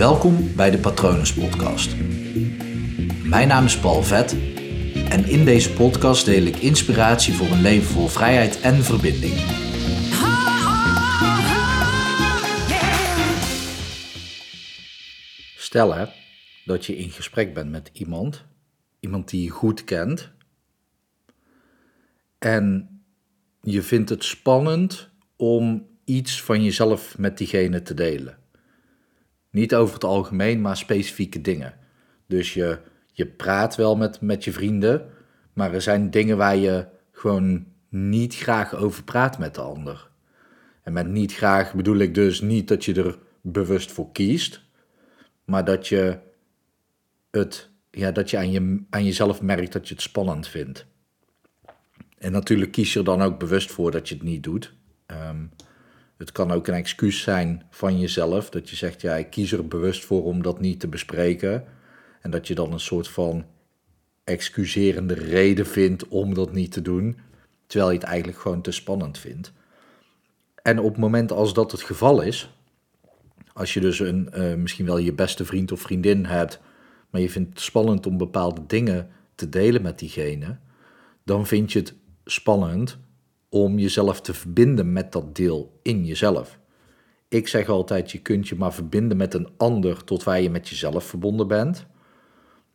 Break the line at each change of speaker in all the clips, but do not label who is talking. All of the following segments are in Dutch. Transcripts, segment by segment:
Welkom bij de Patronus Podcast. Mijn naam is Paul Vet en in deze podcast deel ik inspiratie voor een leven vol vrijheid en verbinding. Stel hè, dat je in gesprek bent met iemand, iemand die je goed kent, en je vindt het spannend om iets van jezelf met diegene te delen. Niet over het algemeen, maar specifieke dingen. Dus je, je praat wel met, met je vrienden, maar er zijn dingen waar je gewoon niet graag over praat met de ander. En met niet graag bedoel ik dus niet dat je er bewust voor kiest, maar dat je het, ja, dat je aan, je aan jezelf merkt dat je het spannend vindt. En natuurlijk kies je er dan ook bewust voor dat je het niet doet. Ehm, het kan ook een excuus zijn van jezelf, dat je zegt, ja, ik kies er bewust voor om dat niet te bespreken. En dat je dan een soort van excuserende reden vindt om dat niet te doen, terwijl je het eigenlijk gewoon te spannend vindt. En op het moment als dat het geval is, als je dus een, uh, misschien wel je beste vriend of vriendin hebt, maar je vindt het spannend om bepaalde dingen te delen met diegene, dan vind je het spannend om jezelf te verbinden met dat deel in jezelf. Ik zeg altijd, je kunt je maar verbinden met een ander tot waar je met jezelf verbonden bent.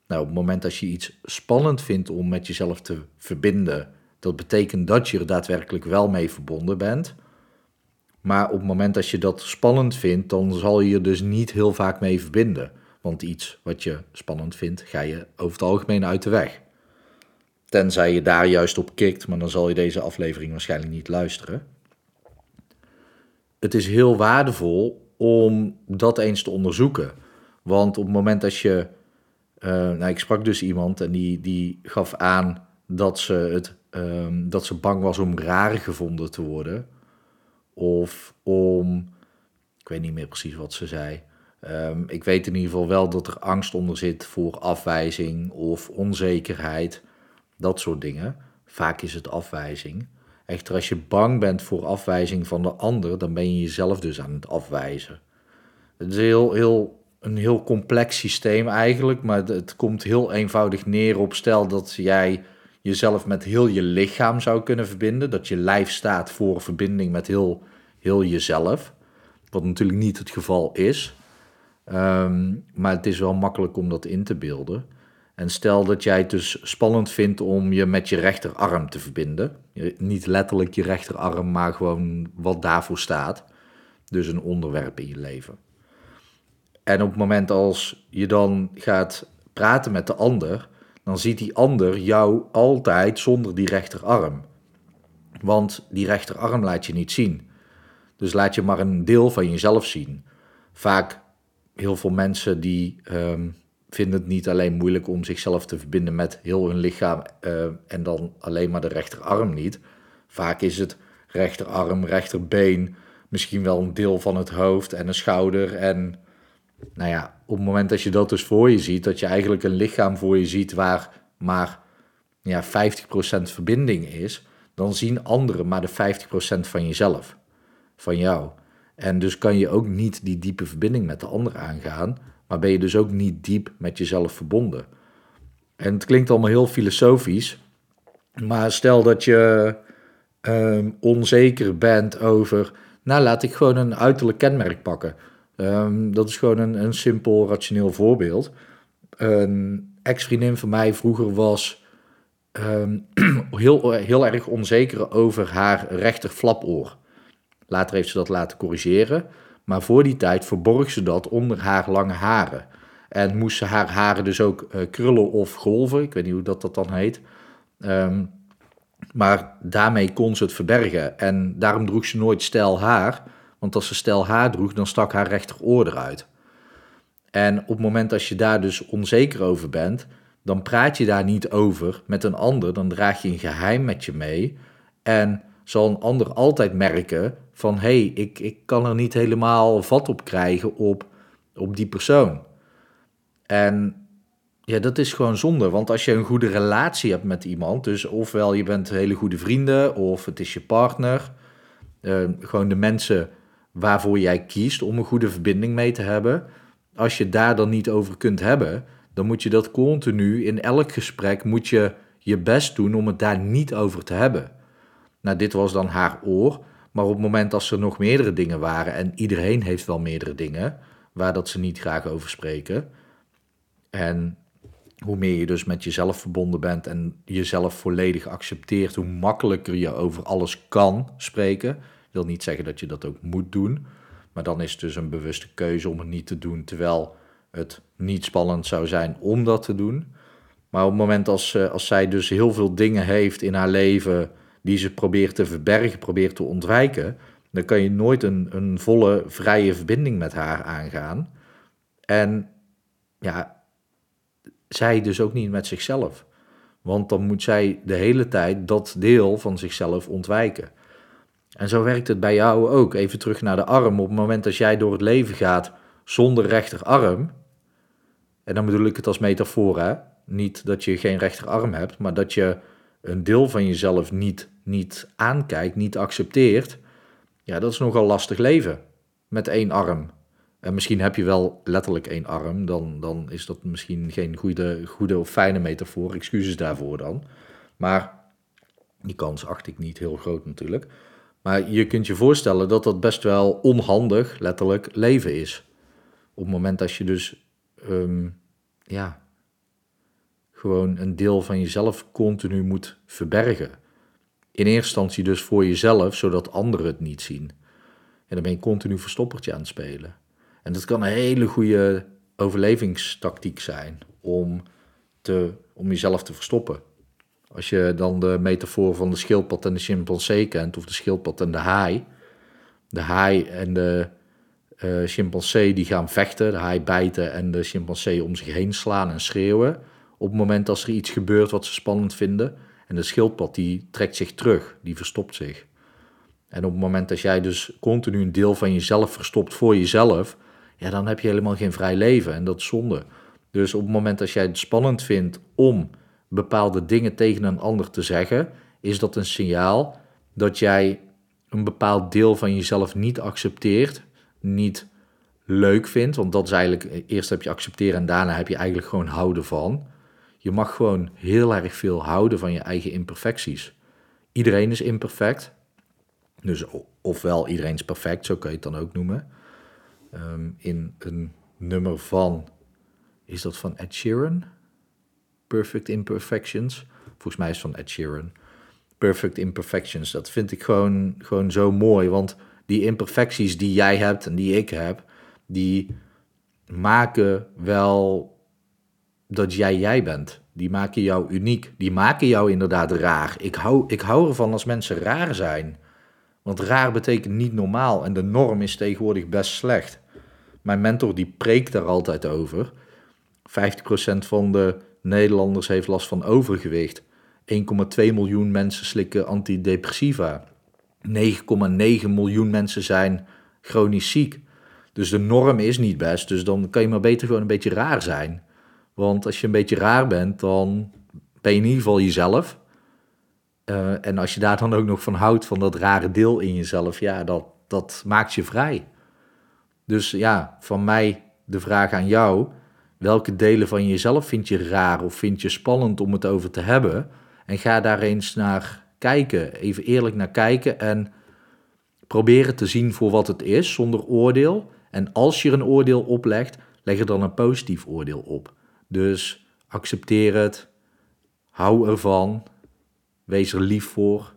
Nou, op het moment dat je iets spannend vindt om met jezelf te verbinden, dat betekent dat je er daadwerkelijk wel mee verbonden bent. Maar op het moment dat je dat spannend vindt, dan zal je er dus niet heel vaak mee verbinden. Want iets wat je spannend vindt, ga je over het algemeen uit de weg. Tenzij je daar juist op kikt, maar dan zal je deze aflevering waarschijnlijk niet luisteren. Het is heel waardevol om dat eens te onderzoeken. Want op het moment dat je. Uh, nou, ik sprak dus iemand en die, die gaf aan dat ze, het, um, dat ze bang was om raar gevonden te worden. Of om. Ik weet niet meer precies wat ze zei. Um, ik weet in ieder geval wel dat er angst onder zit voor afwijzing of onzekerheid. Dat soort dingen. Vaak is het afwijzing. Echter, als je bang bent voor afwijzing van de ander, dan ben je jezelf dus aan het afwijzen. Het is heel, heel, een heel complex systeem eigenlijk, maar het komt heel eenvoudig neer op stel dat jij jezelf met heel je lichaam zou kunnen verbinden. Dat je lijf staat voor verbinding met heel, heel jezelf. Wat natuurlijk niet het geval is. Um, maar het is wel makkelijk om dat in te beelden. En stel dat jij het dus spannend vindt om je met je rechterarm te verbinden. Niet letterlijk je rechterarm, maar gewoon wat daarvoor staat. Dus een onderwerp in je leven. En op het moment als je dan gaat praten met de ander, dan ziet die ander jou altijd zonder die rechterarm. Want die rechterarm laat je niet zien. Dus laat je maar een deel van jezelf zien. Vaak heel veel mensen die um, vinden het niet alleen moeilijk om zichzelf te verbinden met heel hun lichaam uh, en dan alleen maar de rechterarm niet. Vaak is het rechterarm, rechterbeen, misschien wel een deel van het hoofd en een schouder. En nou ja, op het moment dat je dat dus voor je ziet, dat je eigenlijk een lichaam voor je ziet waar maar ja, 50% verbinding is, dan zien anderen maar de 50% van jezelf, van jou. En dus kan je ook niet die diepe verbinding met de ander aangaan, maar ben je dus ook niet diep met jezelf verbonden. En het klinkt allemaal heel filosofisch, maar stel dat je um, onzeker bent over, nou laat ik gewoon een uiterlijk kenmerk pakken. Um, dat is gewoon een, een simpel rationeel voorbeeld. Een ex-vriendin van mij vroeger was um, heel, heel erg onzeker over haar rechter flapoor. Later heeft ze dat laten corrigeren. Maar voor die tijd verborg ze dat onder haar lange haren. En moest ze haar haren dus ook uh, krullen of golven. Ik weet niet hoe dat, dat dan heet. Um, maar daarmee kon ze het verbergen. En daarom droeg ze nooit stijl haar. Want als ze stijl haar droeg, dan stak haar rechteroor eruit. En op het moment dat je daar dus onzeker over bent, dan praat je daar niet over met een ander. Dan draag je een geheim met je mee. En zal een ander altijd merken van hé, hey, ik, ik kan er niet helemaal vat op krijgen op, op die persoon. En ja, dat is gewoon zonde, want als je een goede relatie hebt met iemand, dus ofwel je bent hele goede vrienden of het is je partner, uh, gewoon de mensen waarvoor jij kiest om een goede verbinding mee te hebben, als je daar dan niet over kunt hebben, dan moet je dat continu in elk gesprek moet je je best doen om het daar niet over te hebben. Nou, dit was dan haar oor, maar op het moment als er nog meerdere dingen waren en iedereen heeft wel meerdere dingen waar dat ze niet graag over spreken. En hoe meer je dus met jezelf verbonden bent en jezelf volledig accepteert, hoe makkelijker je over alles kan spreken. Wil niet zeggen dat je dat ook moet doen, maar dan is het dus een bewuste keuze om het niet te doen, terwijl het niet spannend zou zijn om dat te doen. Maar op het moment als, eh, als zij dus heel veel dingen heeft in haar leven die ze probeert te verbergen, probeert te ontwijken, dan kan je nooit een, een volle vrije verbinding met haar aangaan. En ja, zij dus ook niet met zichzelf. Want dan moet zij de hele tijd dat deel van zichzelf ontwijken. En zo werkt het bij jou ook. Even terug naar de arm. Op het moment dat jij door het leven gaat zonder rechterarm, en dan bedoel ik het als metafoor, hè? niet dat je geen rechterarm hebt, maar dat je een deel van jezelf niet, niet aankijkt, niet accepteert, ja, dat is nogal lastig leven met één arm. En misschien heb je wel letterlijk één arm, dan, dan is dat misschien geen goede, goede of fijne metafoor. Excuses daarvoor dan. Maar die kans acht ik niet heel groot natuurlijk. Maar je kunt je voorstellen dat dat best wel onhandig, letterlijk, leven is. Op het moment dat je dus, ehm, ja, gewoon een deel van jezelf continu moet verbergen. In eerste instantie dus voor jezelf, zodat anderen het niet zien. En dan ben je continu verstoppertje aan het spelen. En dat kan een hele goede overlevingstactiek zijn om, te, om jezelf te verstoppen. Als je dan de metafoor van de schildpad en de chimpansee kent, of de schildpad en de haai. De haai en de uh, chimpansee die gaan vechten, de haai bijten en de chimpansee om zich heen slaan en schreeuwen. Op het moment dat er iets gebeurt wat ze spannend vinden. En de schildpad die trekt zich terug, die verstopt zich. En op het moment dat jij dus continu een deel van jezelf verstopt voor jezelf, ja, dan heb je helemaal geen vrij leven en dat is zonde. Dus op het moment dat jij het spannend vindt om bepaalde dingen tegen een ander te zeggen, is dat een signaal dat jij een bepaald deel van jezelf niet accepteert, niet leuk vindt. Want dat is eigenlijk, eerst heb je accepteren en daarna heb je eigenlijk gewoon houden van. Je mag gewoon heel erg veel houden van je eigen imperfecties. Iedereen is imperfect. Dus ofwel iedereen is perfect, zo kan je het dan ook noemen. Ehm, in een nummer van, is dat van Ed Sheeran? Perfect Imperfections. Volgens mij is het van Ed Sheeran. Perfect Imperfections. Dat vind ik gewoon, gewoon zo mooi. Want die imperfecties die jij hebt en die ik heb, die maken wel dat jij jij bent. Die maken jou uniek. Die maken jou inderdaad raar. Ik hou, ik hou ervan als mensen raar zijn. Want raar betekent niet normaal en de norm is tegenwoordig best slecht. Mijn mentor die preekt daar altijd over. 50% van de Nederlanders heeft last van overgewicht. 1,2 miljoen mensen slikken antidepressiva. 9,9 miljoen mensen zijn chronisch ziek. Dus de norm is niet best. Dus dan kan je maar beter gewoon een beetje raar zijn. Want als je een beetje raar bent, dan ben je in ieder geval jezelf. Uh, en als je daar dan ook nog van houdt, van dat rare deel in jezelf, ja, dat, dat maakt je vrij. Dus ja, van mij de vraag aan jou: welke delen van jezelf vind je raar of vind je spannend om het over te hebben? En ga daar eens naar kijken, even eerlijk naar kijken en proberen te zien voor wat het is, zonder oordeel. En als je er een oordeel oplegt, leg er dan een positief oordeel op. Dus accepteer het, hou ervan, wees er lief voor.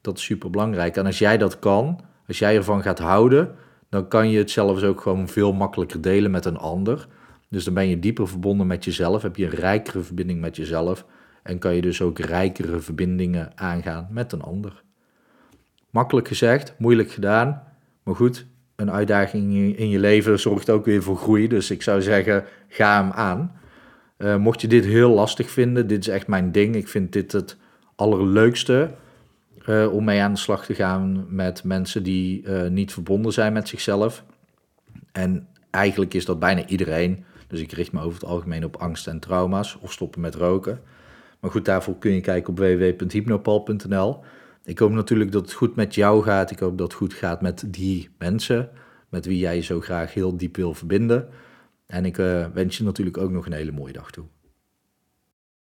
Dat is super belangrijk. En als jij dat kan, als jij ervan gaat houden, dan kan je het zelfs ook gewoon veel makkelijker delen met een ander. Dus dan ben je dieper verbonden met jezelf, heb je een rijkere verbinding met jezelf en kan je dus ook rijkere verbindingen aangaan met een ander. Makkelijk gezegd, moeilijk gedaan, maar goed, een uitdaging in je leven zorgt ook weer voor groei. Dus ik zou zeggen, ga hem aan. Uh, mocht je dit heel lastig vinden, dit is echt mijn ding. Ik vind dit het allerleukste uh, om mee aan de slag te gaan met mensen die uh, niet verbonden zijn met zichzelf. En eigenlijk is dat bijna iedereen. Dus ik richt me over het algemeen op angst en trauma's of stoppen met roken. Maar goed, daarvoor kun je kijken op www.hypnopal.nl. Ik hoop natuurlijk dat het goed met jou gaat. Ik hoop dat het goed gaat met die mensen met wie jij je zo graag heel diep wil verbinden. En ik wens je natuurlijk ook nog een hele mooie dag toe.